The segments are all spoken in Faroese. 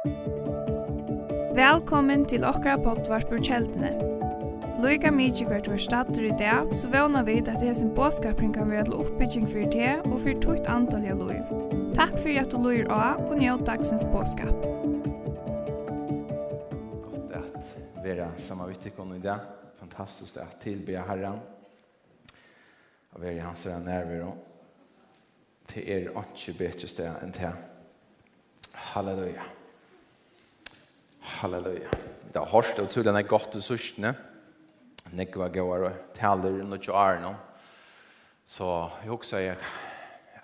Velkommen til okra pottvarpur kjeldene. Loika mykje hvert var stater i dag, så vana vi at hesen båskapring kan være til oppbygging for det og for tukt antall av loiv. Takk for at du loir av og njød dagsens båskap. Godt at vera samavittikon i dag. Fantastisk at tilbe herran. Og vera i hans vera. Til er ikke bedre sted enn til. Halleluja. Halleluja. Halleluja. Det har hørt og tydelig er godt til sørstene. Nekva går og taler noe til Arne. Så jeg også sier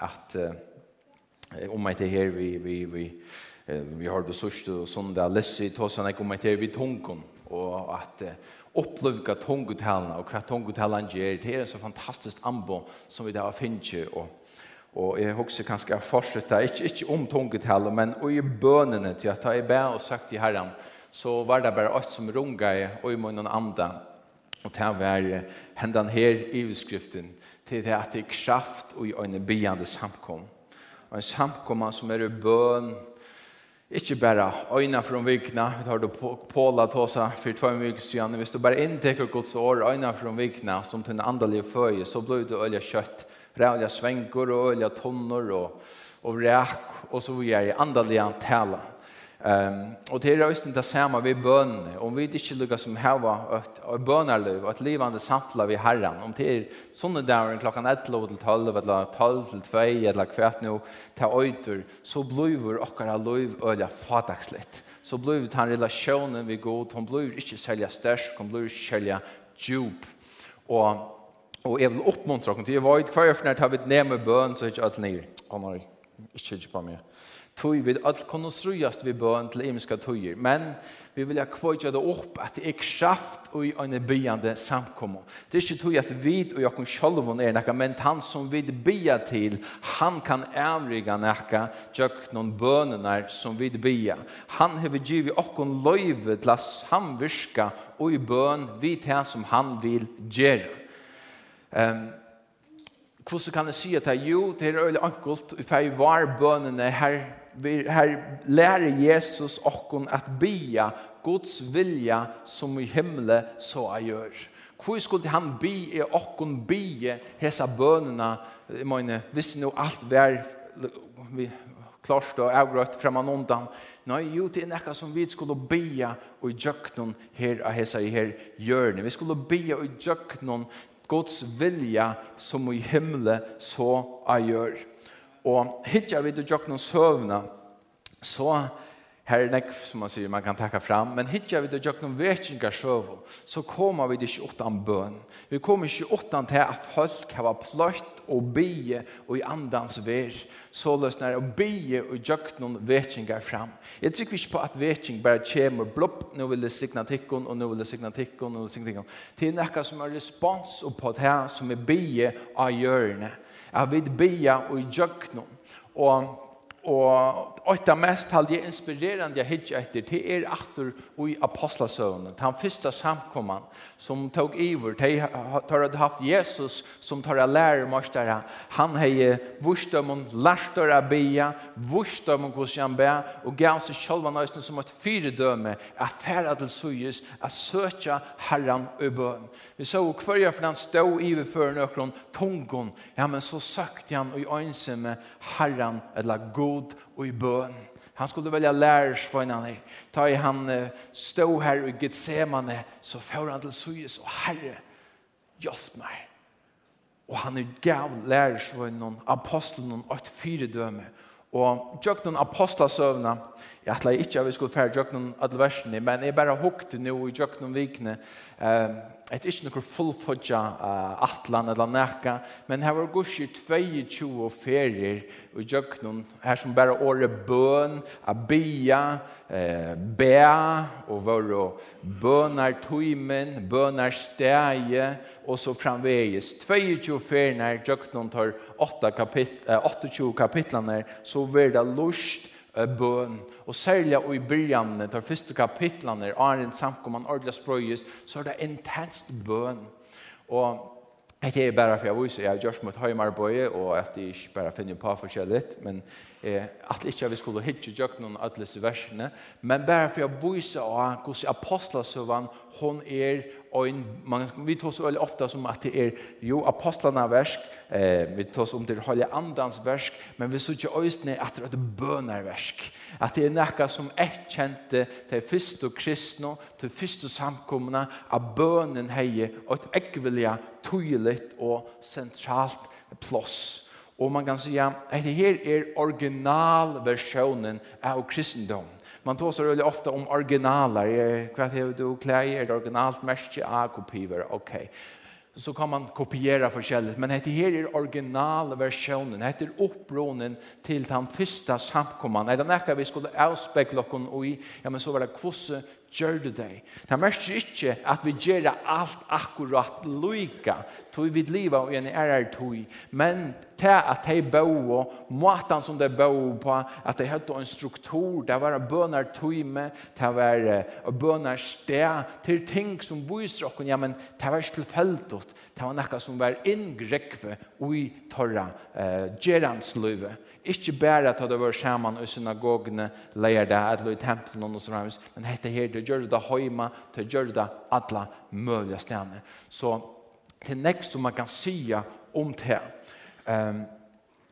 at uh, om jeg til her vi, vi, vi, uh, vi har det sørste og sånn det er løsig til oss om jeg til her vi tungen og at uh, opplevka tungutalene og hva tungutalene gjør det er så fantastisk anbo som vi da finner og Og jeg husker kanskje jeg fortsetter, ikke, ikke om tungetallet, men i bønene til at jeg ber og sagt til Herren, så var det bare alt som runga i, og i munnen andre. Og til å være hendene her i utskriften, til det at det er kraft og i øyne byende samkom. Og en samkomma som er i bøn, ikke bare øyne fra vikna, vi tar det på, påla tåsa for två viker siden, hvis du bare inntekker Guds år, øyne fra vikna, som til en andelige føje, så blir det øye kjøtt, rævliga svängor och olja tonnor och, och räk och så vidare i andaliga tala. Um, och det är just det samma vi bön. Om vi inte lyckas som häva ett bönarliv och ett livande samtla vi Herren. Om det är sådana dagar klockan 11 till 12 eller 12 till 2 eller kvart nu till öjter så blir vår liv öliga fatagsligt. Så blir han relationen vi går, Hon blir inte sälja störst. Hon blir inte sälja djup. Och Og jeg vil oppmuntre dere til, jeg var i hver for når jeg vil neme bøn, så er ikke alt nye. Å nei, ikke ikke på meg. Tøy vil alt kunne strøyast ved bøn til imiske tøyer, men vi vil ha kvøyja det opp at det er kraft og i en byande samkommer. Det er ikke tøy at vi og jeg kan sjølv er nekka, men han som vi bya til, han kan ævrige nekka tjøk noen bønene som vi bya. Han har givet okken løyve til å samvirka og i bøn vi til som han vil gjøre. Ehm Hvordan kan jeg si at jo, det er öle enkelt, if jeg var bønene, her, her lærer Jesus okken at bia Guds vilja som i himle så jeg gjør. Hvor skulle han bi i okken bia hesa bønene, jeg mener, hvis nå alt var vi, klart og avgrøtt fremman undan. Nei, jo, det er nekka som vi skulle bia og i djøknon her av hesa i her görne. Vi skulle bia og i djøknon Guds vilja som i himle så er gjør. Og hittar vi til Joknons søvna, så Her er nekv, som man sier, man kan takka fram, men hittar vi det jøkken vekkingar søvå, så kommer vi det ikke åttan bøn. Vi kommer ikke åttan til at folk har pløtt og bie og i andans ver, så løsner å bie og jøkken vekkingar fram. Jeg tykker ikke på at vekking bare kommer blopp, nå vil det signa tikkun, og nå vil det signa tikkun, og nå vil det signa tikkun. Det er nekka som er respons på det her som er bie av hjørne. Jeg vil bie og i og og Och av mest hade jag inspirerande jag hittade efter till er åter och i apostlasönen. han första samkomman som tog iver. De har haft Jesus som tar lärmörstare. Han har vurst om hon lärt att be. Vurst om hon hos han be. Och gav sig själva nästan som ett fyrdöme. Att färra till suyes. Att söka herran i bön. Vi såg kvarja för han stod iver för någon tungon. Ja men så sökte han och i önskan med herran eller god och i bön. Han skulle välja annen. Ta i han stå här i Getsemane så får han til Suyes och Herre, hjelp mig. Och han gav lärsvänner, aposteln och fire døme. Och jag noen apostlasövna Jeg atla ikke at vi skulle fære jøkken alle versene, men jeg bare hukte nå i jøkken vikene. Uh, et ikke noe fullfodja uh, atlan eller nekka, men her var gusje 22 ferier i jøkken, her som bare åre bøn, abia, eh, bea, og var bønar tuimen, bønar steie, og så framvegis. 22 ferier i jøkken tar 8 kapit, 28 kapitlene, så var det lust, bøn, og særlig i byrjanene, tar første kapitlene, Arjen samkomman, ordelig sprøyes, så er det intenst bøn. Og Det er bare for jeg viser, jeg har gjort mot høymarbeid, og at jeg ikke bare finner på forskjellig, men eh, at ikke vi skulle hitje gjort noen alle versene, men bare for jeg viser hvordan apostelsøvann, hun er en, man, vi tar så veldig ofte som at det er jo apostlarna versk, eh, vi tar om det er andans versk, men vi sier ikke øyne at det er et bønerversk. At det er noe som jeg kjente til første kristne, til første samkomna av bønen heier, og et ekvelige, tydelig og sentralt plass. Og man kan si at det her er originalversjonen av kristendom. Man tar så really ofte om originaler. Hva er det du Klær Er det originalt märke? Ja, kopiver. Ok. Okay. Så kan man kopiera forskjellig. Men dette her er originalversjonen. Dette er oppronen til den første samkommene. Er det noe vi skulle avspekle okken i? Ja, men så var det kvosse gjør du det. Det merker ikke at vi gjør alt akkurat lykke, tog vi livet og en ærer tog, men til at de bøy, måten som de bøy på, at de hadde en struktur, det var bønner tog med, det var bønner sted, til ting som viser oss, ja, men det var ikke tilfellet, det var noe som var inngrekve i torra eh, gjerandsløyve. Ikke bare at det var sammen i synagogene, leier det, eller i tempelen og sånn, men dette her, det gjør det høyma, det gjør det alle mulige stedene. Så til nekst som man kan si om det. Um,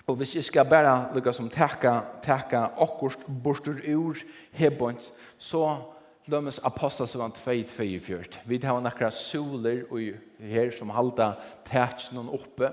og hvis jeg skal bare lukka som takka, takka akkurat bortur ur hebont, så Lømmes apostlar 2-2-4. Vi tar nakra soler her som halda tætsjen oppe.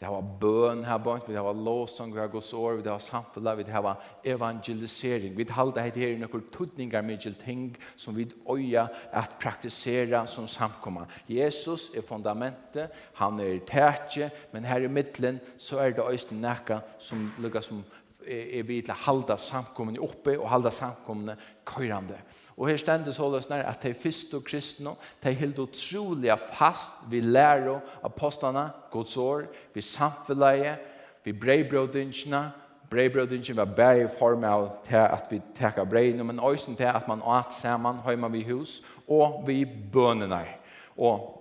Vi har bøn her bort, vi har låsang, vi har gås år, vi har samfella, vi har evangelisering. Vi halda heit her nokkur med mykje ting som vi øya at praktisera som samkomma. Jesus er fundamentet, han er tætje, men her i middelen så er det øysten nekka som lukka som er vi til å halda samkommende oppe og halda samkommende køyrande. Og her stendes holdes nær at de første kristne, de held utrolig fast vi lærer apostlene, Guds år, vi samfunnet, vi breibrødingsene, breibrødingen var bare i form av til at vi teker brein, men også til at man åt sammen hjemme vi hus, og vi bønene. Og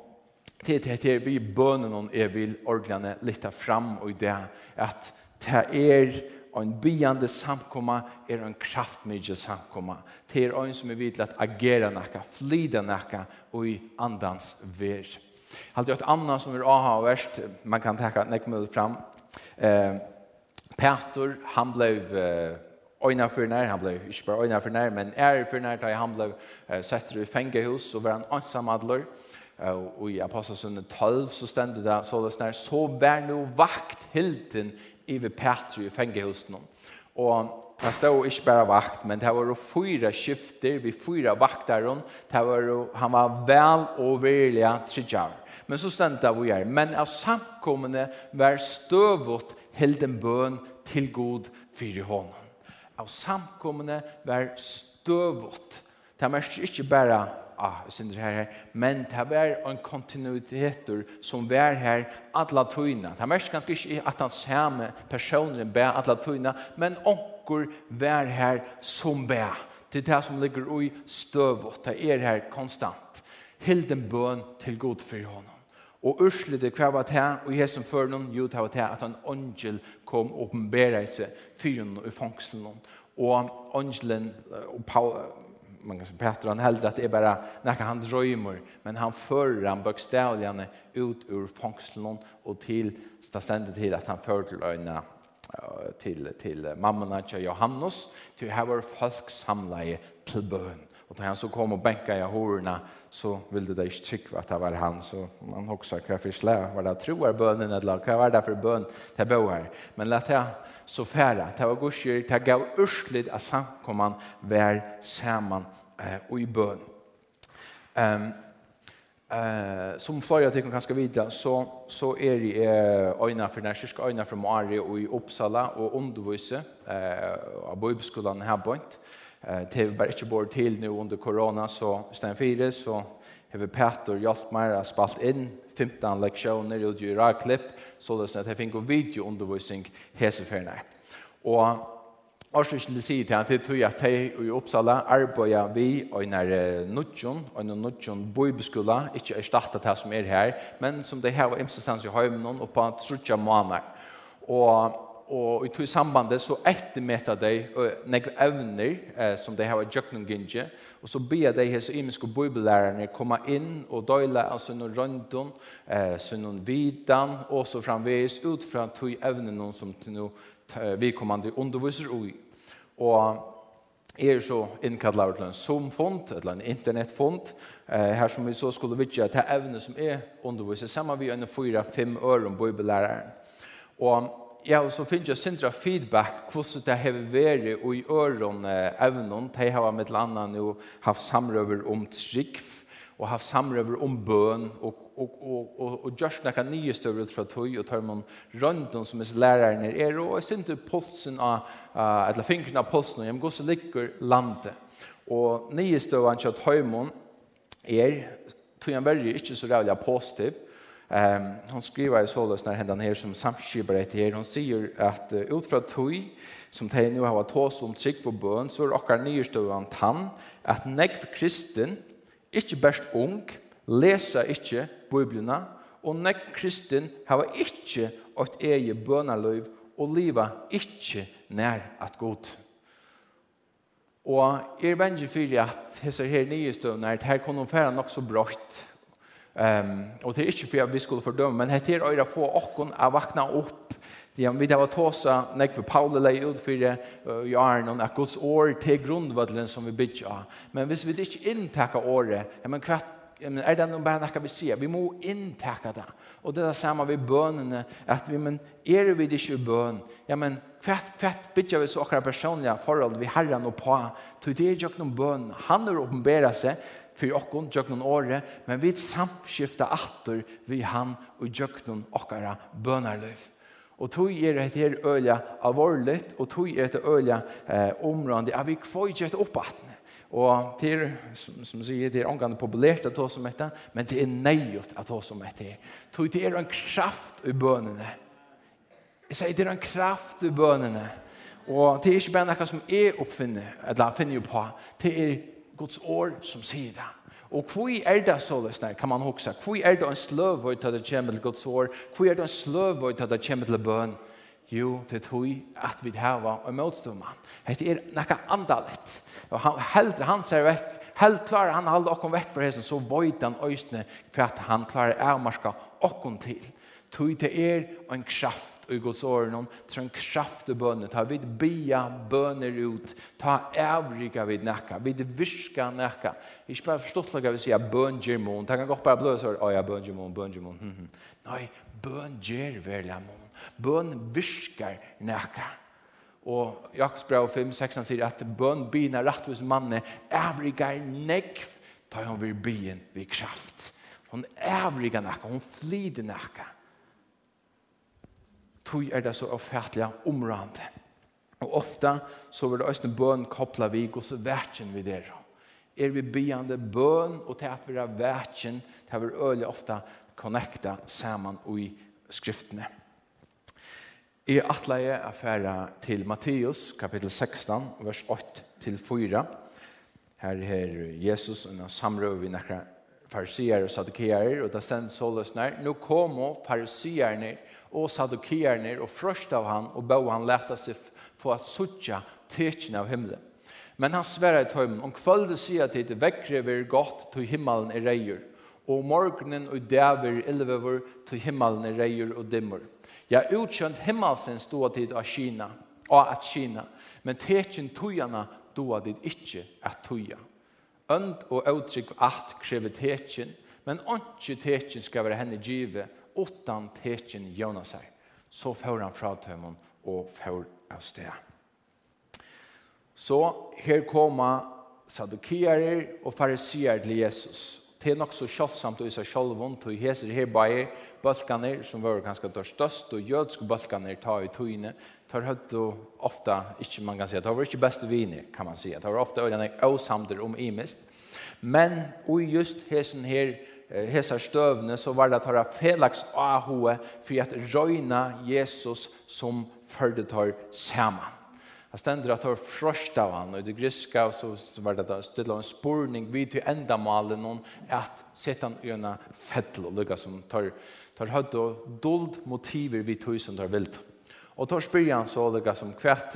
til det her vi bønene er vil orglene litt fram og det at det er en byande samkomma er en kraftmidje samkomma. Det er en som er vidt att at agera nakka, flyda nakka og i andans ver. Halt jo et annan som er aha og verst, man kan takka nek fram. Eh, Petor, han blev eh, för for nær, han blev ikke bare oina for nær, men er for nær da han blev uh, sett i fengehus og var han ansam adler. Og i Apostelsundet 12 så stendte det så det snart, så vær no vakt hilden iver Petri i fengehusen. Og han stod ikke bare vakt, men det var fyra skifter, vi fyra vakter, det var, han var vel og verilig tridjar. Men så stendte vi her. Men av samkommende var støvått helden bøn til god fyrir hånden. Av samkommende var støvått. Det var ikke bare ah, synder her, her. men det var en kontinuitet som var her alla tøyna. Det var ganske ikke at han samme personen ber alla tøyna, men onker var her som bæ. Det er det som ligger ui støvått, det er her konstant. Hilden bøn til god for honom. Og urslede hva var det her, og jeg som før noen, jo det var det at en angel kom og åpenbæra seg fyren i fangselen. Og angelen og Paul, man kan säga Peter han hellre att det är bara när han drömmer. Men han förr han bokstavligen ut ur fångslon och till ständigt till att han för till öarna till till mammorna till Johannes. Till här var folk samlade till bön. Och när han så kom och benka jag horna så ville det inte tycka att det var han. Så man också kan förslä vad det tror bönen eller vad var det för bön till bo här. Men lät jag så färra. Det var gudskyrk. Det gav urslid att samkomman var samman eh, och i bön. Um, eh som flera tycker kanske vidare så så är det eh öjna för närskisk øyne från Mari och i Uppsala och undervise eh av bøybeskolen här på Eh det bare ikke bort till nu under corona så stedet fire, så har vi Petter hjälpt mig spalt in 15 lektioner i ju klipp, så det att jag fick finner videoundervisning undervisning Og Och Arsene skulle si til han til tog at jeg i Uppsala arbeider vi og en nudjon, og en nudjon bøybeskula, ikke er startet til som er her, men som det her var imsestans i høymenon og på trutja måneder. Og og i to sambandet så ettermeta de negre evner eh, som de har i Jøknunginje, og så ber de hese imiske bibellærerne komme inn og døyle av sin røndon, eh, sin vidan, og så framveis ut fra to evnene som nu, vi kommande underviser i. Og er så innkallar til en Zoom-fond, eller en internettfond, eh, her som vi så skulle vidtja til evne som er underviset, sammen vi en 4-5 øre om bibellæreren. Og ja, og så finner jeg sindra feedback hvordan det har vært og i øren evnen. De har med et eller haft samrøver om trygg og haft samrøver om bøn og, og, og, og, og gjørst nekka nye større fra tøy og tar man rønden som er læreren er og jeg sindra pulsen av, uh, eller fingrene av pulsen og jeg går så ligger landet. Og nye støver han kjøtt høymon er tog han veldig ikke så rævlig positiv, Ehm um, hon skriver i sålös när händan här som samskipar ett här. Hon säger att uh, utifrån tog som det nu har tås om trygg på bön så är okkar nyrstövande han att negg för kristen, inte bäst ung, läsa inte biblerna og negg kristen har ikke et eget bønaløyv og liva ikke nær at god. Og er vengen fyrir at hessar her nye støvner, her kunne færa nok så brått Um, og det er ikke for at vi skulle fordømme, men heter er øyre få åkken att vakna opp. Det er, vi har tåsa, når för Paul leier ut for det uh, i Arnon, at Guds år til grunnvødlen som vi bygger. Men hvis vi ikke inntaker året, ja, men kvart men er det noen bare vi sier? Vi må inntakke det. Og det er det samme ved bønene, at vi, men er vi ikke bøn? Ja, men kvart hva bygger vi så akkurat personlige forhold vi herren och på? Så det er ikke noen bøn. Han har åpenberet seg, för okkon jöknon åre, men vi samskifta attor vi han och jöknon okkara bönarlöv. Og tog er det her øya alvorligt, og tog er det øya eh, området, at vi kvøyger et oppattne. Og til, som, som sier, det er omgående populært at ta som dette, men det er nøyot at ta som dette. Tog det er en kraft i bønene. Jeg sier, det er en kraft i bønene. Og det er ikke bare noe som jeg oppfinner, eller finner jo på. Det er Guds år som sier det. Og hvor er det så løsne, kan man huske? Hvor er det en sløvøy til det kommer til Guds år? Hvor er det en sløvøy til det kommer til bøn? Jo, det tror jeg at vi har en motstående. Det er noe andalet. Og han, heldre han ser vekk, helt klar han halde okkom vekk fra hesen, så void han øysene for at han klarer å avmarska okkom til. Tog det er en kraft i Guds åren, til en kraft i bønner, ta vid bia bønner ut, ta avrika vid nekka, vid virka nekka. Ikke bare forstått lukka vi sier bøn gjermon, ta kan godt bare bløse over, ja, bøn gjermon, bøn gjermon, mån. hm. Nei, bøn mån. bøn virkar nekka. Og Jakobs brev 5, 16 sier at bøn bina rettvis manne, avrika nekv, ta hon vir bien, vi kraft. Hon avrika nekka, hon flyder nekka tog er det så avfærdelig områdende. Og ofte så vil det også bøn koppla vi, og så verken vi der. Er vi byande bøn, og til at vi er verken, til at vi øyelig ofte connecta sammen i skriftene. I atleie affæra til Matteus, kapittel 16, vers 8-4. Her er Jesus under samrøv vi nekra farisier og sadukier, og det stendte såløsner. Nå kom fariserne og sadukierner og frøst av han og bød han leta seg for at suttja tekjen av himmelen. Men han sverre i tøymen, om kvölde sier at det vekkre vir godt til himmelen er reier, og morgenen og dæver illvever til himmelen er reier og dimmer. Ja, utkjønt himmelsen stod tid av Kina, og at Kina, men tekjen tøyene doa det ikke at tøya. Ønd og uttrykk at krever tekjen, men ikke tekjen skal være henne givet åttan tekin Jonas her. Så får han fra tømmen og får av sted. Så her kommer sadukiarer og farisier til Jesus. Det er nok så kjølsamt og i seg kjølvånd, og heser her bare bølgene, som var ganske størst, og jødske bølgene tar i togene, tar høyt og ofte, ikke man kan si, det var ikke beste viner, kan man si, det var ofte øyne og samter om imest. Men og just hesen her hesar stövne så var det at ha felaks ahoe för att røyna Jesus som fördetar saman. Han stender att ha fröst av han och det griska så var det att ställa en spurning vid till ändamalen någon att sätta en öna fettel og lukka som tar, tar hödd och dold motiver vid tusen tar vilt. Och tar spyrjan så lukka som kvätt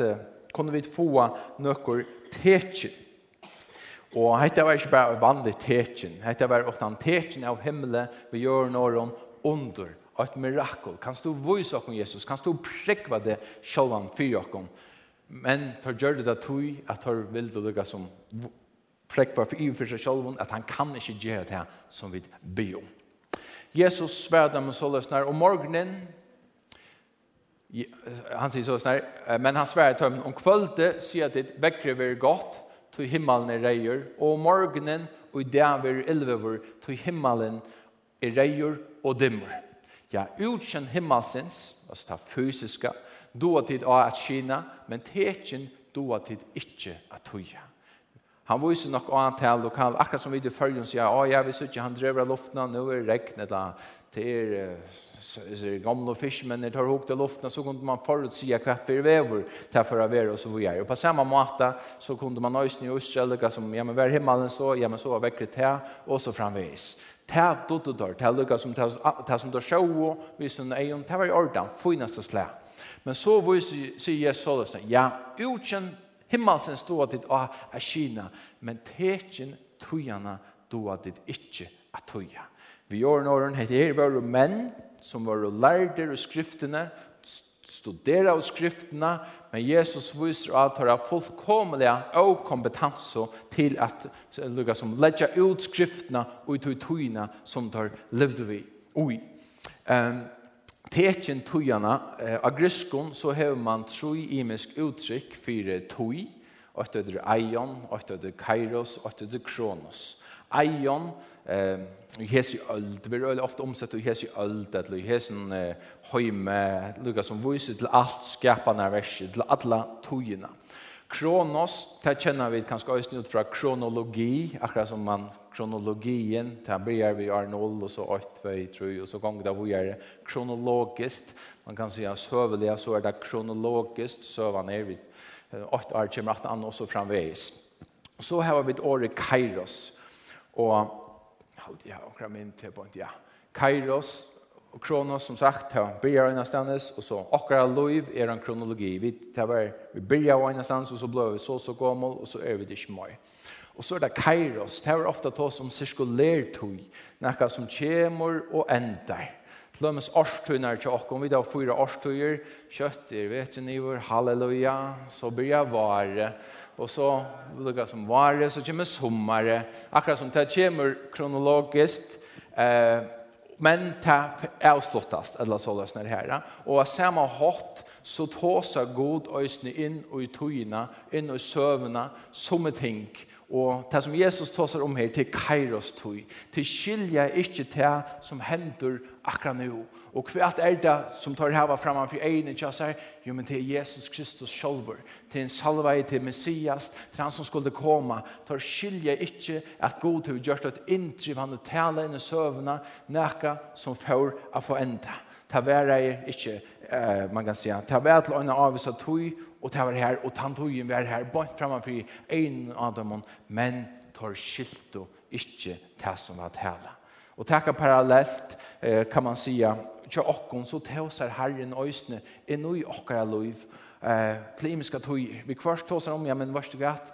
kunde vi få nøkker tekir Og hette var ikke bare vanlig tekin, hette var åttan en tekin av himmelen vi gjør noen under, og et mirakel. Kan du vise oss Jesus, kan du prekva det sjølvan for oss. Men tar gjør det det tog, at tar vil du lukka som prekva for i for seg sjølvan, at han kan ikke gjøre det som vi be om. Jesus svär dem så løsner, og morgenen, han sier så här men han svär till dem om kvölde, sier at det vekkre vil gott til himmelen er reier, og morgenen og i dag vil elvever til himmelen er reier og dimmer. Ja, utkjenn himmelsens, altså det fysiske, doa tid av at kina, men tekin har tid ikkje at tuja. Han viser nok annet til lokal, akkurat som vi i følgen sier, ja, jeg visste ikke, han drever luftene, nå er regnet, eller til gamle fiskmenn tar hok til luften, så kunne man forutsige hva for vever til for å være og så videre. Og på samme måte så kunne man nøysen i Israel, som ja, men hver himmelen så, ja, men så var vekkert til, og så framvis. Til dotter der, til lukka som til som show sjå, hvis hun er, til var i orden, finaste slä Men så sier Jesus såles, ja, utkjenn himmelsens stå det av Kina, men tekin tujana doa det ikkje at tujana Vi gjør nåren, heter her var menn som var lærder i skriftene, studera av skriftene, men Jesus viser at han har fullkomlig og kompetanse til at lukka som ledja ut skriftene og ut i tøyene som tar levde vi ui. Um, Tekin tøyene, eh, av griskon så har man troi imisk uttrykk for tøy, og etter eion, og etter kairos, og etter kronos. Eion, eh i hesi öld vi är ofta omsett i hesi öld att i hesen heime lukka som viser til alt skapande verset til alla tøyina Kronos, det kjenner vi kanskje også ut fra kronologi, akkurat som man kronologien, det blir vi R0 og så 8, 2, 3, og så ganger det vi er kronologisk, man kan si at søvelig, så er det kronologisk, søvende er vi, 8 år kommer 18 an, og så framveis. Så har vi et året kairos, og og de har omkring min til på en ja. Kairos og Kronos, som sagt, har byrja av ennastandis, og så akkurat loiv er en kronologi. Vi, var, vi byrja av ennastandis, og så ble vi så så gammel, og så er vi det ikke mer. Og så er det Kairos, det er ofte tås som sirkulertøy, nekka som kjemur og endar. Lømmes årstøyner til åkken, vi da har fyra årstøyer, kjøtter, vet du nivåer, halleluja, så blir jeg vare, og så lukka som vare, så kommer sommare, akkurat som det kommer kronologiskt, eh, men det er avsluttast, eller så løsner det her. Og av samme hatt, så tåsa god øysene inn og i tøyene, inn og i søvnene, som et ting, Og det som Jesus tåser om her, til kairos tog, til skilja ikke til som hendur akkurat nu. Og hva er det som tar hava framan for egen ikke sier? Jo, men til Jesus Kristus sjolver, til en salvei, til Messias, til han som skulle komme, tar skilje ikke at god til gjørst et inndrivande tale inn i søvnene, nækka som får å få enda. Ta være er ikke, eh, man kan si, ta være til øyne av vissa tøy, og ta være her, og ta togjen være her, bort framan for egen av dem, men tar skilto ikke det som var tale. Og takka parallellt eh, kan man säga tja okkon så tåsar Herren ösne i nu i okkara liv eh, till imiska tog vi kvarst tåsar om ja men varst du gatt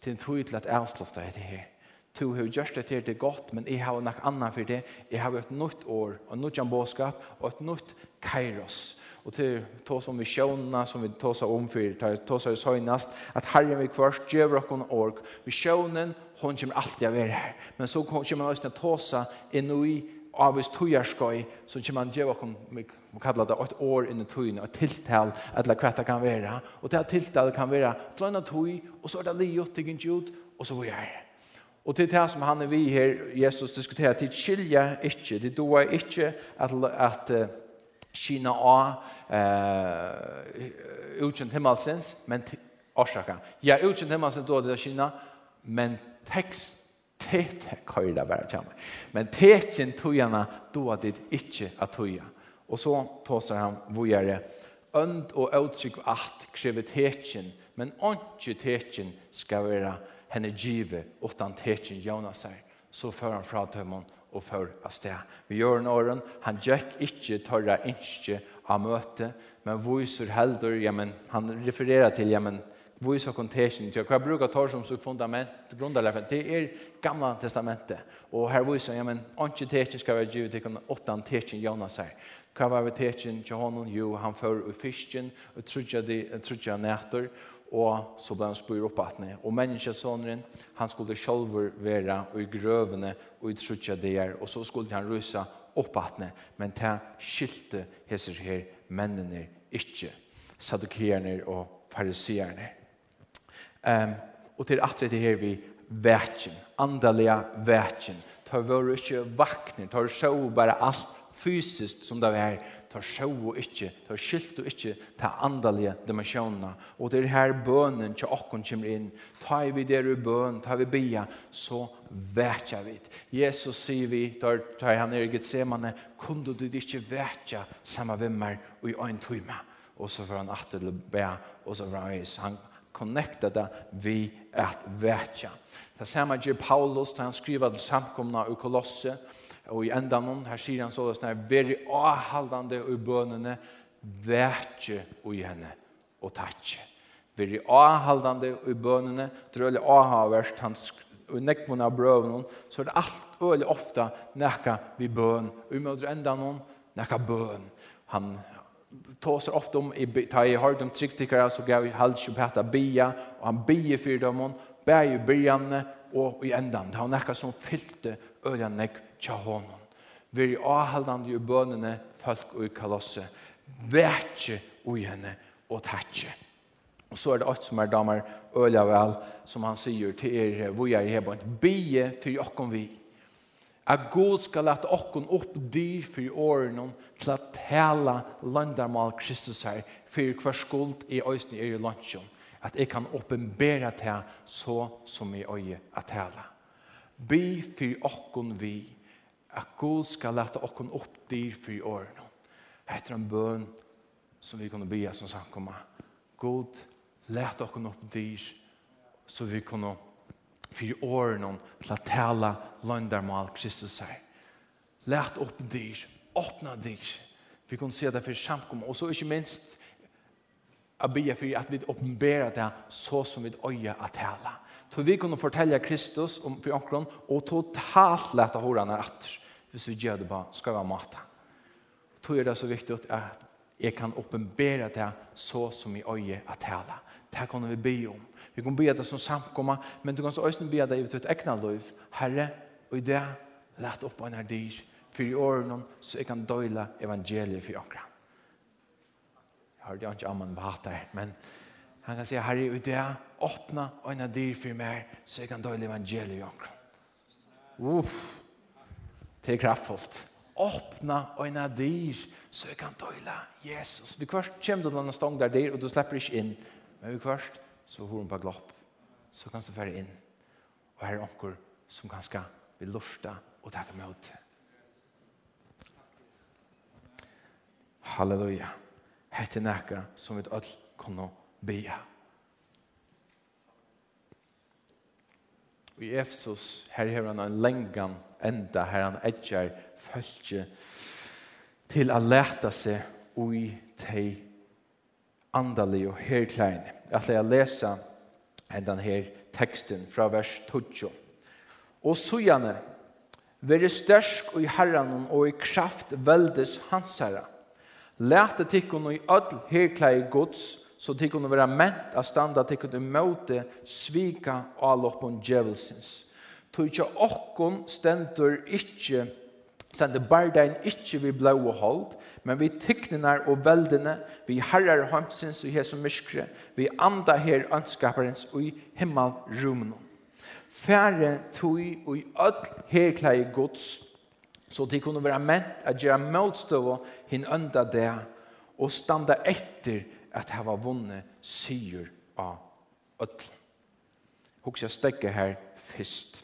til en tog at att er det her. Tu hur just det det godt, men jeg har nok annan for det jeg har et nytt år og nytt jambåskap og et nytt kairos og til to som vi sjåna, som vi tåsa om for, til som vi søgnast, at herren vi kvart gjør okkon ork. Vi sjånen, hon kommer alltid å være her. Men så kommer man også til tåsa innoi avvis tujarskoj, så kommer man gjør okkon, vi kallar det ett år inn i tujene, et tiltal, eller la det kan være. Og det tiltal kan være glønna tuj, og så er det liot, det gikk ut, og så vi er det. Og til det som han er vi her, Jesus diskuterer, til skilja ikke, det doa ikke at, at, at kina av eh, utkjent himmelsens, men orsaka. Ja, utkjent himmelsens då det kina, men tekst tet køyla bara kjama. Men tetjen tujana då det ikkje at toja Og så tåsar han vujare, önd og uttrykk at kreve tetjen, men anki tetjen skal være henne give utan tetjen Jonas her. Så för han fra tømmen og for av sted. Vi gjør en åren, han gjør ikke tørre innskje av møte, men viser heldur, ja, men, han refererer til, ja, men, viser konteksten til, hva bruker tar som så fundament, grunnleggen, det er gamla testamentet, og her viser ja, men, ikke teksten skal være givet til åttan teksten Jonas her. Hva var vi teksten til honom? Jo, han fører i fisken, og trudja, de, trudja nætter, og og så ble han spyr opp at og menneskesåneren, han skulle selv være og i grøvene og i trutja der, og så skulle han rysa opp at men ta skilte hesser her mennene ikke, sadukerne og fariserne. Um, og til at det her vi vetjen, andalige vetjen, tar våre ikke vakner, tar sjå bare alt fysiskt som det er, tar sjåu ikkje, tar skyltu ikkje til andalige dimensjonene. Og det er her bønnen til åkken kommer inn. Tar vi der i bøn, tar vi bia, så vetja vi. Jesus sier vi, tar, tar han er i Getsemane, kunde du ikkje vetja samme vimmer og i øyn tøyma. Og så får han atter til bæ, og så får han øys. Han connecta det vi at vetja. Det samme gjør Paulus, da han skriver til samkomna i Kolosset, Og i endan her sier han så det sånn veri avhaldande i bønene, vekje i henne og takje. Veri avhaldande i bønene, drøle avhavverst, han og nekmon av brøven, så er det alt øyelig ofta nekka vi bøn. Og i møter enda noen, nekka bøn. Han tåser ofte om, ta i hard om tryggtikkere, så gav jeg halv kjøpeta bia, og han bia fyrdømmen, bæg i bryanne, og i endan. Det var nekka som fylte øyelig nekk tja honom. Vi er avhaldande i bønene, folk og i kalosse. Vætje ui henne og tætje. Og så er det alt som er damer øla vel, som han sier til er, hvor jeg er hebant, bie for jokken vi. At God skal lette okken opp dyr for årene til at hele landarmal Kristus her, for hver skuld i øyne er i lunsjon, At jeg kan åpenbære til så som i øye at hele. Bi for okken vi at god skal lete okken opp dyr for i årene. Etter en bøn som vi kunne bya som samkomma. God, lete okken opp dyr så vi kunne for i årene til å tale landarmal Kristus her. Lete opp dyr, åpne dyr. Vi kunne se det for samkomma. Og så ikke minst a ber for at vi åpenberer det så som vi øye at tale. Så vi kunne fortelle Kristus om for omkron og totalt lete hårene etter hvis vi gjør det på skøyva måte. Tror jeg det er så viktig at jeg kan oppenbere det så som i øye at tale. Det kan vi be om. Vi kan be det som samkommer, men du kan så også be det i et egna liv. Herre, og i det, lett opp en her dyr, for i årene så jeg kan døyle evangeliet for dere. Jeg hørte ikke amman på hatt men han kan si, Herre, og i det, åpne en her dyr for meg, så jeg kan døyle evangeliet for dere. Uff, til kraftfullt. Åpna øyne dyr, så jeg kan døyla Jesus. Vi kvart kommer du til en stång der dyr, og du slipper ikke inn. Men vi kvart, så har hun på glopp. Så kan du fære inn. Og her er onker som kan skal vil lufta og takke med ut. Halleluja. Hette nækka som vi alt kunne bia. Og i Efsos, her har han en lengan enda her han edger følge til å lete seg ui tei andelig og herklein. Jeg skal lese enda her teksten fra vers 12. Og sujane, vere størsk i herran og i kraft veldes hans herre. Lete tikkun i ødel herklei gods, så tikkun og vera ment a standa tikkun i møte svika og alloppon djevelsens.» tog ikke okkon stendur ikke, stendur bardein ikke vi blå og hold, men vi tyknene og veldene, vi herrar hansins og hesum myskre, vi anda her ønskaperens og i himmelrumene. Færre tog og i ødel herklæg gods, så de kunne være ment at gjøre motstøv hin ønda det, og standa etter at hava vunnet syr av öll. Hoks jeg stekker her fyrst.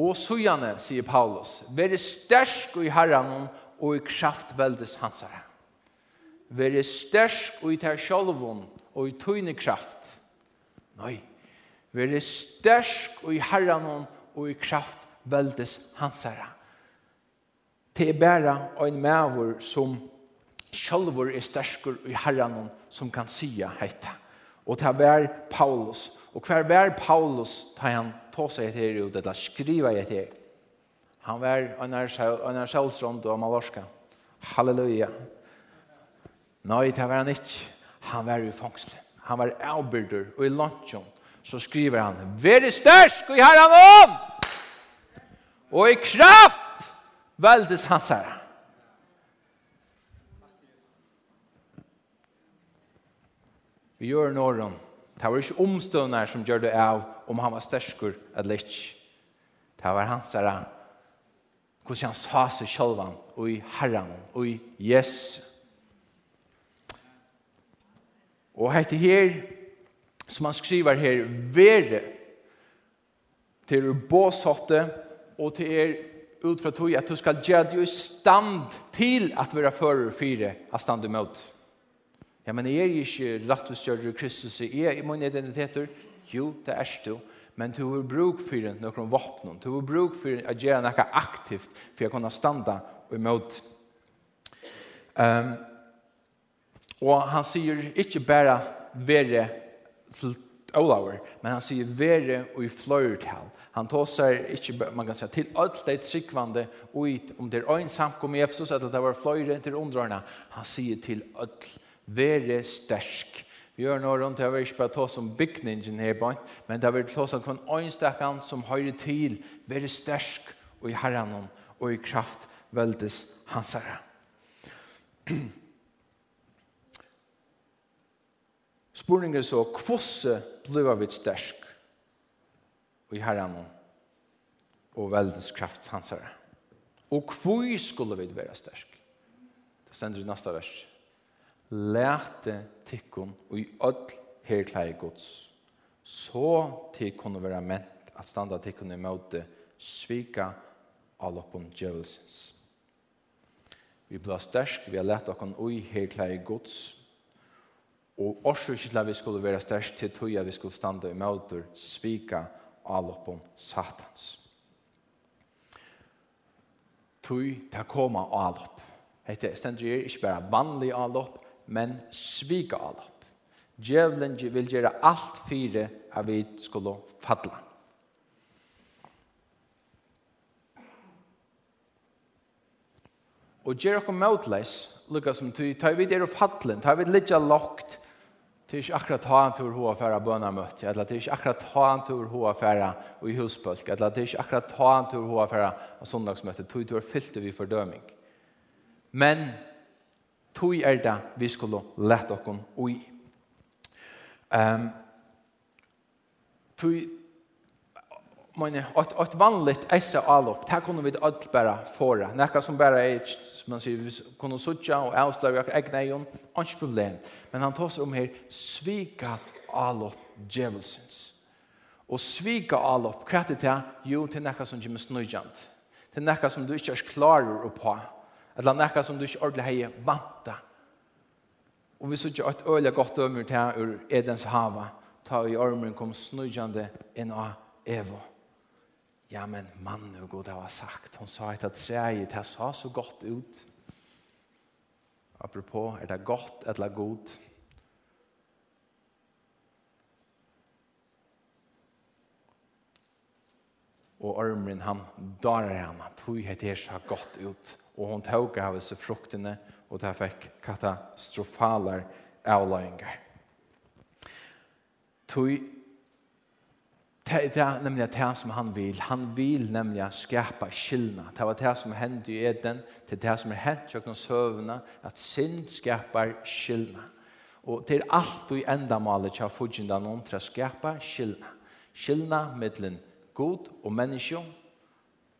Og sujane, sier Paulus, være stersk i herran og i kraft veldes hans herre. Være stersk i ter sjolvun og i tøyne kraft. Nei, være stersk i herren og i kraft veldes hans herre. Det er bare en maver som sjolvur er sterskur i herren som kan sija heita. Og det er Paulus. Og hver vær Paulus tar han ta seg etter ut, eller skriva etter. Han var en av sjølsrond og malorska. Halleluja. Nei, det var han ikke. Han var i fangsel. Han var avbyrder, og i lunchen så skriver han, «Vær størsk og i herren om! Og i kraft veldes hans herre!» Vi gjør nåren Det var ikke omstående som gjør det av om han var størskur eller ikke. Det var hans herre. Hvordan han sa seg selv og i herren og i Jesus. Og hette her, som han skriver her, være til å båsåtte, og til er ut fra tog at du skal gjøre deg i stand til at være fører fire av stand imot. Ja, men er ikke rettestjørre Kristus, i er i min identiteter, jo, det er du, men du har bruk for noen våpen. du har bruk for å gjøre noe aktivt for å kunne standa imot. Um, og han sier ikke bare være til Olaver, men han sier være og i fløyrtal. Han tar seg ikke, man kan si, til alt det tryggvande, og om det er en samkom i Efsos, at det var fløyre til underhånda, han sier til alt være stersk. Vi gjør noe rundt, jeg vil ikke bare ta som bygningen her, men det vil ta som kvann øynstakken som høyre til, være stersk og i herren og i kraft veldes hans herre. Spurningen så, hvordan blir vi stersk og i herren og veldes kraft hans herre? Og hvor skulle vi være stersk? Det stender i neste verset. Læte tikkun og i öll herklai gods. Så til kunne være ment at standa tikkun i møte svika allopun djevelsins. Vi blir stersk, vi har lært okkon ui herklai gods. Og orsu til vi skulle vera stærsk til tog at vi skulle standa i møte svika allopun satans. Tui ta koma allop. Hette stendur er ikkje bara vanlig allop, men svika allop. Djevelen vil gjøre alt fire at vi skulle fadla. Og gjør dere møtleis, lukka som ty, ta vid er og fadlen, ta vid litt lagt, Det er ikke akkurat ha en tur hoa färra bönamöte. Eller det er ikke akkurat ha en tur hoa färra i husbølg, Eller det er ikke akkurat ha en tur hoa färra av söndagsmöte. tog du er fyllt vi fordøming. Men tog er det vi skulle lette oss ui. Um, tog, men ett ett vanligt essa allop där kunde vi allt bara föra näka som bara är som man säger kunde söka och avslöja jag egna ju ans problem. Men han tar sig om här svika allop jevelsons och svika allop kvätte det ju till näka som Jimmy Snujant till näka som du inte är klar på eller nekka som du ikke ordentlig hei vanta. Og vi sykje et øyla godt dømur til ur Edens hava, ta i ormen kom snudjande inn av Evo. Ja, men mannen og god hava sagt, hon sa et at treet, det sa så godt ut. Apropos, er det godt eller god? Og ormen han darer henne, tog het er så godt ut, og hon tog av disse fruktene, og det fikk katastrofaler avløyngar. Tui, det er nemlig det som han vil. Han vil nemlig skapa skillna. Det var det som hendte i Eden, det er det som er hendt i søvnene. at synd skapar skillna. Og det er alt i endamålet til å fudgjende noen til å skapa skillna. Skillna mellom god og menneske,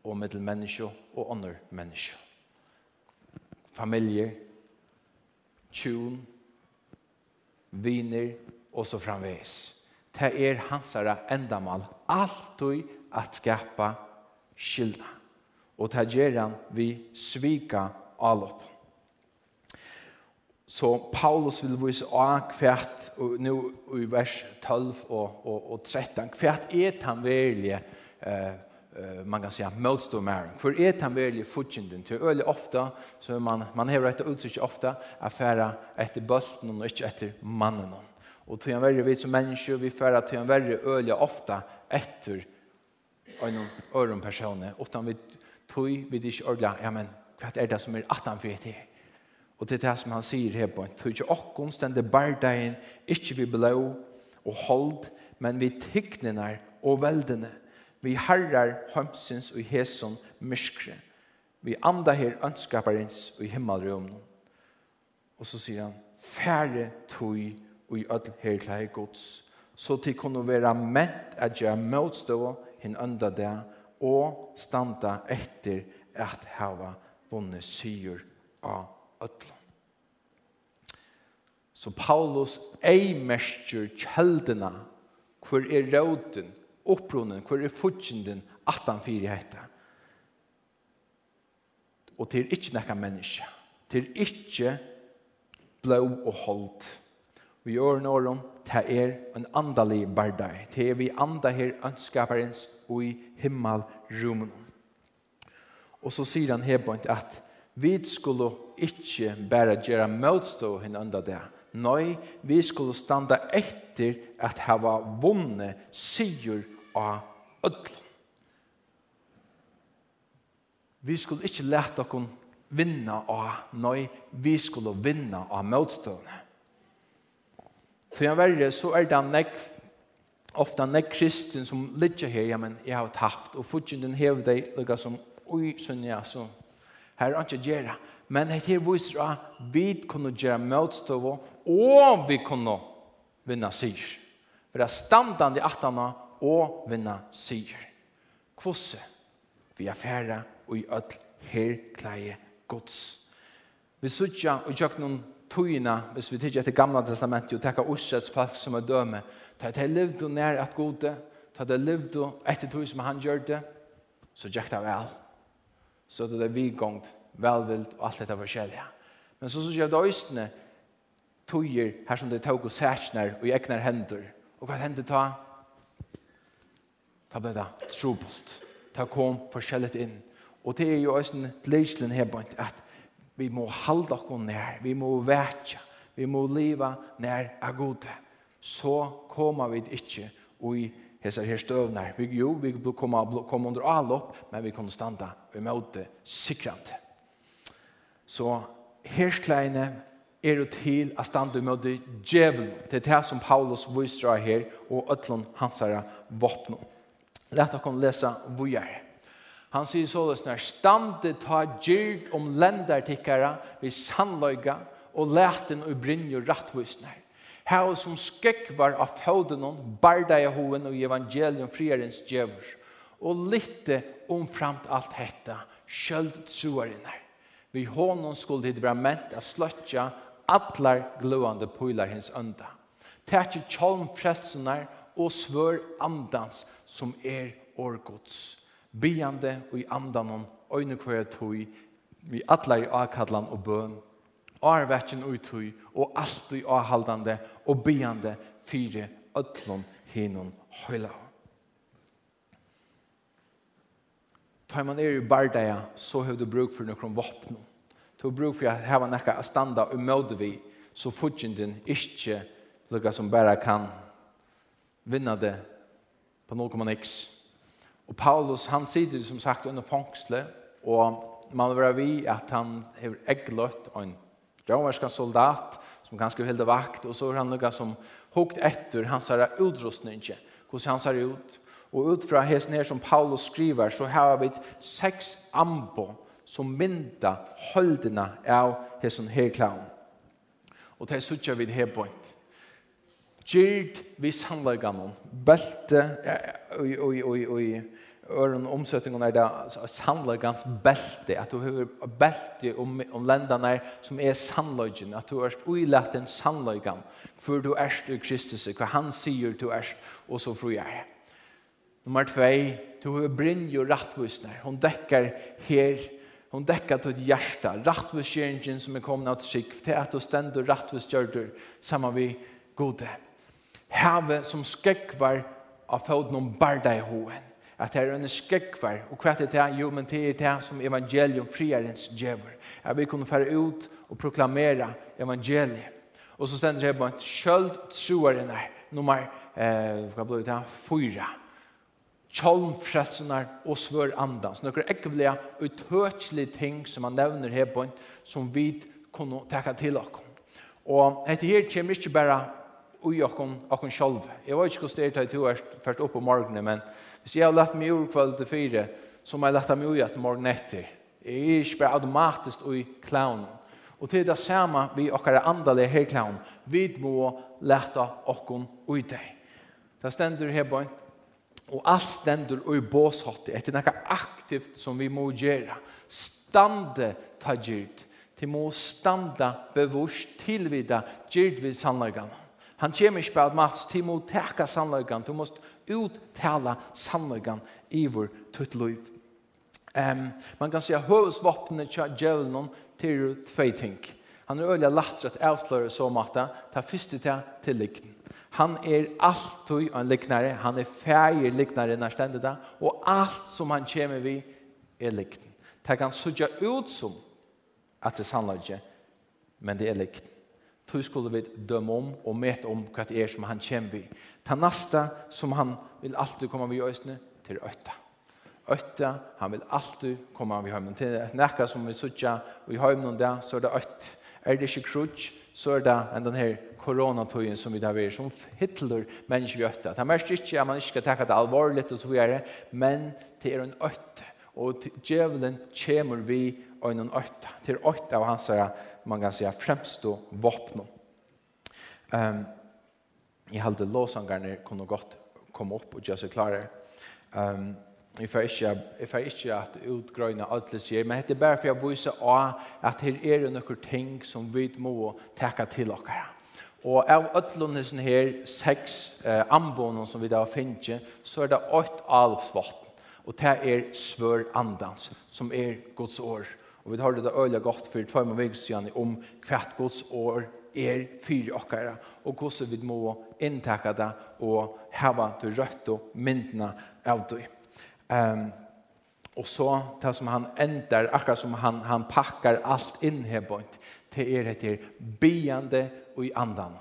og mellom menneske og andre menneske familjer, tjun, viner og så framveis. Det er hansara endamal alltid at skapa skilda. Og det gjør han vi svika allop. Så Paulus vil vise av kvært, og nå i vers 12 og, og, og 13, kvært er han verlige eh, eh man kan säga motståndare. För är han väl fotjenden till öle ofta så man man har rätt utsikt ofta affära efter bulten och inte efter mannen. Och till en värre vi som människor vi färra till en värre öle ofta efter en öron personer utan vi tog vi det inte ordla ja men vad är det som är attan för det? Och det är det som han säger här på en tog och konstande bardagen inte vi blå och hold men vi ticknar och väldene Vi herrar hømsins og hæsson myskre. Vi anda her ønskaparins og i. Og så sier han, færre tog og i ødel her til gods, så til kunne være ment at jeg motstå hinn ønda det, og standa etter at hava bonne syr av ødelen. Så Paulus ei mestjer kjeldina, hvor er råden, opprunnen, hvor er fudgjenden at han fyrir hette. Og til ikke nekka menneske. Til ikke blå og holdt. Vi gjør noen, det er en andalig bardai. Det er vi anda her ønskaparens og i himmelrummen. Og så sier han her at vi skulle ikke bare gjøre motstå henne under det, Nei, vi skulle standa etter at hava vunne sigur av ødlom. Vi skulle ikke lete okon vinna av nei, vi skulle vinna av motstående. Så jeg verre, så er det nek, ofta nek kristin som ligger her, ja, men jeg har tapt, og fortjent den hev deg, lukka som, oi, sunn, ja, så, her er ikke gjerra, Men det her viser at vi kunne gjøre møtstøv, og vi kunne vinne sier. For det er standande i atene, og vinne sier. Kvosse vi er færre og i ødel her kleie gods. Vi sutja og tjokk noen tøyina, hvis vi tykker etter gamla testamentet og tekka ursets folk som er døme, ta et jeg levde nær at gode, ta et jeg levde etter tøy som han gjør det, så tjekk det vel. Så det er vi gongt velvild og alt dette forskjellige. Men så synes jeg det øystene tøyer her som det tog og sætsner og egnar hender. Og hva hender ta? Ta ble det trobult. Ta kom forskjellig inn. Og det er jo østene leislen her bant at vi må halda oss nær, vi må vætja, vi må leva nær av gode. Så kommer vi ikke og i hesar her støvnar. Vi, jo, vi kommer, kommer under all opp, men vi kan standa i møte sikrande. Så herskleiene er jo til at stande med det djevel. Det er det som Paulus viser av her, og øtlån hans her våpne. Lett å kunne lese vujere. Han sier så det snart, stande ta djurg om lendertikkere vi sannløyga, og leten og brinje rattvisner. Her som skøkvar av føden og barda i hoven og evangelium frierens djevur, og litte omframt alt hetta, sjøld troarinnar. Vi honom skulle det vara ment att slötja allar glöande pojlar hins önda. Tärke tjolm frälsunar och svör andans som er årgods. Biande och i andanon öjne kvar tog vi allar i akadlan och bön. Arvetjen och tog och allt i avhaldande och biande fyre ötlon hinon höjlav. tar man er i bardaja, så har du bruk for noen våpen. Du har bruk for å ha noe å standa og møte vi, så fudgjenden ikke lukka som bare kan vinna det på 0,x. Og Paulus, han sitter som sagt under fangsle, og man vil vi at han har eggløtt en romersk soldat, som ganske hilde vakt, og så er han lukka som hukt etter hans her utrustning, hvordan han ser ut, Og ut fra hesten her som Paulus skriver, så har vi seks ambo som mynda holdene av hesten her klaun. Og det er suttja vid her point. Gjert vi sannlegganon, belte, oi, oi, oi, oi, øren omsetningen er det ganska bälte at du har bälte om, om länderna som er sannleggen, at du är oilat en sannleggan, för du är i Kristus, och han säger du är og så fru jeg. Nummer 2, du har ju rattvisner. Hon täcker her, hon däckar till hjärta. Rattvisgjöringen som är kommet av sikt, till at du stender rattvisgjördor samman vi gode. Heve som skekvar av foten noen barda i hoen. Att det er en skekvar, Och hva er det Jo, men det er det som evangelium friarens djever. At vi kunne fære ut och proklamera evangeliet. Och så ständer det på en köld troare nummer eh, hva blir det? Fyra. Fyra kjolmfrelsenar og svør andan. Så Nøkker ekvelige utøtselige ting som han nevner her på en, som vi kunne teka til okkom. Og dette her kommer ikke bare ui okkom, okkom sjolv. Jeg var ikke hvordan det er til å først opp på morgenen, men hvis jeg har lagt meg ur kveld til fire, så må jeg lagt meg ui at morgen etter. Jeg er ikke bare automatisk ui klaun. Og til det samme vi okkar andalige her klaun, vi må leta okkom ui deg. Det stender her på en, Og alt stendur og i båshotte, etter nekka aktivt som vi må gjøre. Stande ta gyrt. Til må standa bevurs tilvida gyrt vid sannlagan. Han kommer ikke på at Mats, til må teka sannlagan. Du måst uttala sannlagan i vår tutt liv. Um, man kan säga høvesvapnet tja djevelen til tvei ting. Han er øyla lagt rett avsløre som Ta det er til tillikten. Han er alltid en liknare, han er færger liknare när stendet där. Och allt som han kommer vi är likt. Det kan sudja ut som att det sannler ikke, men det är likt. Så skulle vi døme om och mäta om hva det er som han kommer vi. Ta nasta som han vill alltid komma vi i östene till øtta. Øtta, han vill alltid komma i høymen. Till nekka som vi sudja och i høymen där så är det øtt. Er det ikke krutsk, så er det enn den her koronatøyen som vi har vært, som hitler mennesker i øtta. Det er mest ikke at man ikke skal takke det alvorlig og så videre, men det er en øtte. Og djevelen kommer vi og en øtte. Det er øtte av hans, man kan si, fremstå våpnum. Um, jeg halte låsangerne kunne godt komme opp og gjøre seg klare. Um, Jeg får ikke, jeg får ikke at utgrøyne alle sier, men det er bare for jeg viser at her er det noen ting som vi må takke til dere. Og av ødlundesen her, seks eh, ambånen som vi da finner, så er det åtte alvsvatten. Og det er svør andans, som er Guds år. Og vi har det da øyelig godt for tvær med vegsiden om hvert Guds år er fyra okkara og hvordan vi må inntakke det og hava til rødt og myndene av det. Um, och så det som han ändrar, akkurat som han, han packar allt in här bort till er heter beande och i andan.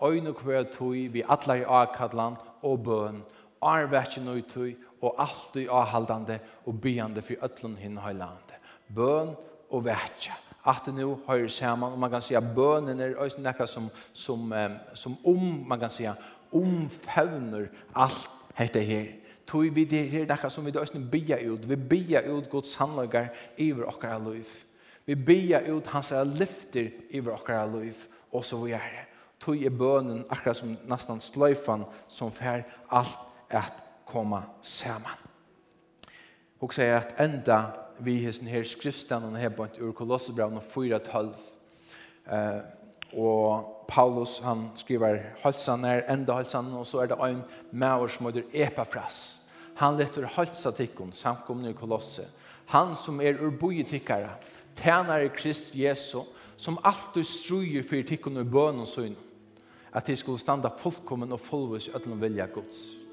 Öjn och kvar tog vi alla i avkallan och bön, arvetjen och tog och allt i avhaldande och beande för ötlun hin höjlande. Bön och vetja. Att det nu hör samman och man kan säga bönen är öjn näka som, som, som om man kan säga omfävner allt heter här tog vi det her dekka som vi da østene bia ut. Vi bia ut Guds handlagar iver okkara liv. Vi bia ut hans lyfter iver okkara liv, og så vi er det. Tog i bønen akkurat som nesten sløyfan som fer alt at koma saman. Og sier at enda vi hesten her skriften og her på ur kolossebraun og fyra tølv. Eh, og Paulus han skriver halsaner, enda halsan og så er det en maur som heter Epafras. Han letter halsa tikkun, samkomne i kolosse. Han som er urbojetikkare, i Krist Jesu, som alltid struer for tikkun i bøn og søgn, at de skulle standa fullkommen og fullvis i ødelen vilja Guds.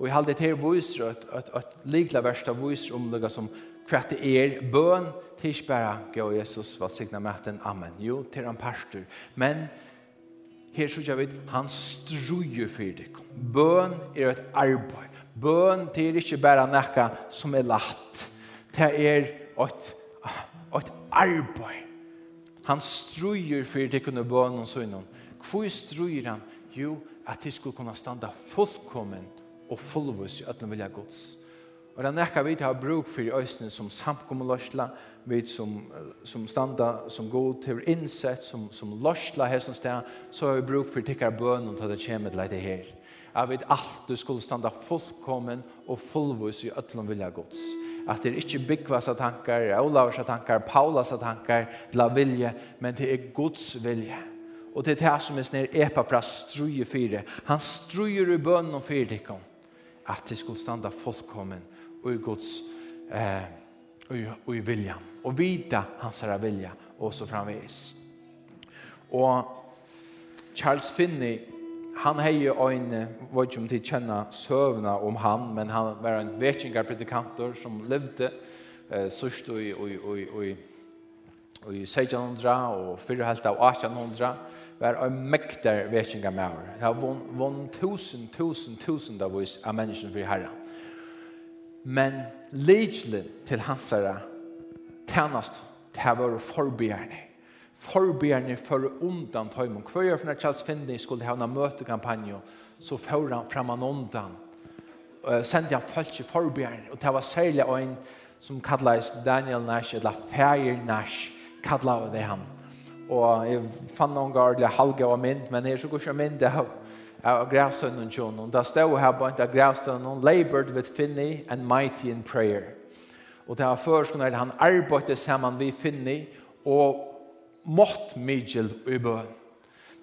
Og jeg halde til viser at, at, at likla versta viser om det som kvette er bøn, tids bare, gå Jesus, hva signa maten, amen. Jo, til han pastor. Men her så jeg vet, han struer for deg. Bøn er et arbeid. Bøn til ikke bare nekka som er latt. Det er et, et arbeid. Han struer for deg under bøn og sånn. Hvor struer han? Jo, at de skulle kunne standa fullkomment og fullvis i öllum vilja gods. Og det er nekka vi har bruk for i øysene som samkommer løsla, vi som, som standa som god til innsett, som, som løsla her som sted, så har vi bruk for tikkar bønnen til det kommer til dette her. Jeg vet alt du skulle standa fullkommen og fullvis i öllum vilja gods. At det er ikke byggvas av tankar, Olavs av tankar, Paulas av tankar, la vilje, men det er Guds vilje. Og det er det som er snir epa struje fire. Han strujer i bønnen og fyrtikken at det skulle standa fullkommen og i Guds eh, og i viljan. Og vita hans herra vilja og så framvis og Charles Finney han heje ein var ikke om til kjenna søvna om han men han var en vekingarpredikantor som levde eh, sørst og i, og, og, og, i Og i 1600 og 4,5 av 1800 var en mektar vekinga med her. Det har vann tusen, tusen, tusen av oss av menneskene for herre. Men lidgjelig til hans herre tjenest til å være forbegjerne. Forbegjerne for undan tøymon. Hver gjør for når Charles Finney skulle ha en møtekampanje så får han frem han undan. Sendte han folk til forbegjerne Og det var særlig en som kallades Daniel Nash, eller Fæger Nash, kalla av det han. Og jeg fann noen gardelig halga av mynd, men jeg er så god som mynd av, av grævstønnen tjon. Og da stod her på en av grævstønnen, labored with Finney and mighty in prayer. Og det var førskunnet han arbeidde sammen vi Finney og mått mygel i bøn.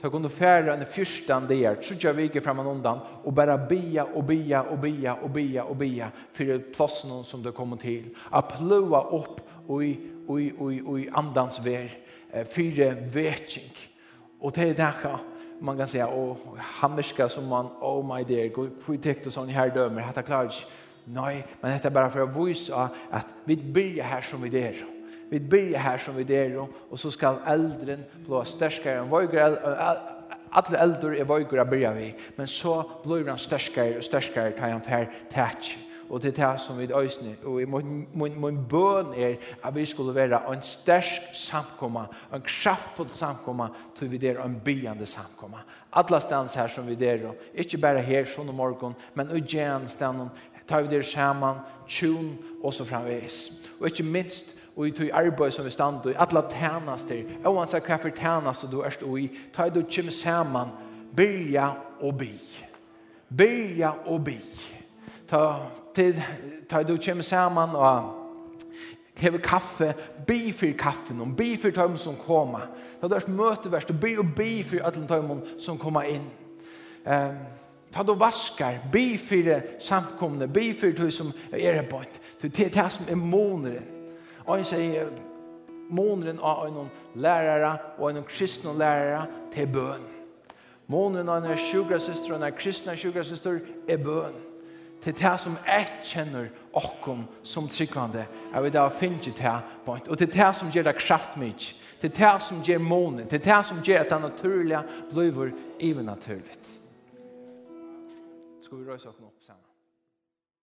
Så kunne fære en fyrstan där, trudja viker fram och undan og bare bia og bia og bia og bia og bia for plassen som det kommer til. A plua upp og i ui, ui, ui andans ver, fyre vetsing. Og det er det man kan säga och hammerska som man oh my dear går på täckt och sån här dömer hata klart nej men detta bara för att visa att vi börjar här som vi är vi börjar här som vi är och så skall äldren bli starkare än vågar alla äldre är vågar börjar vi men så blir han starkare och starkare kan han för touch og til det som vi øyne, og min, min, min bøn er at vi skulle være en stersk samkomma, en kraftfull samkomma, til vi der en byande samkomma. Alla stans her som vi er, ikke bare her, sånn om morgen, men i stans, tar vi der sammen, tjun, og så framvis. Og ikke minst, og i tog arbeid som vi stand i, alle tjenester, og han sier hva for tjenester du erst i, tar du kjem sammen, byrja og by. Byrja og by. Byrja og by ta tid ta du kjem saman og hevur kaffe, bi for kaffen, og bi for tøym som koma. Ta du møte møteverst, og bi og bi for alle tøym sum koma inn. Ehm ta du vaskar, bi for samkomne, bi for tøy som er på. til te ta sum er måneren. Og ein sier, måneren av en lærere og en kristne lærere til bøn. Måneren av ein sjukrasystur og ein kristna sjukrasystur er bøn til det som jeg kjenner okkom som tryggvande, jeg vil da finne det point. og til det som gjør det kraftmyk, til det som gjør månen, til det som gjør at det naturlige blir even naturligt. Skal vi røyse oss opp sammen?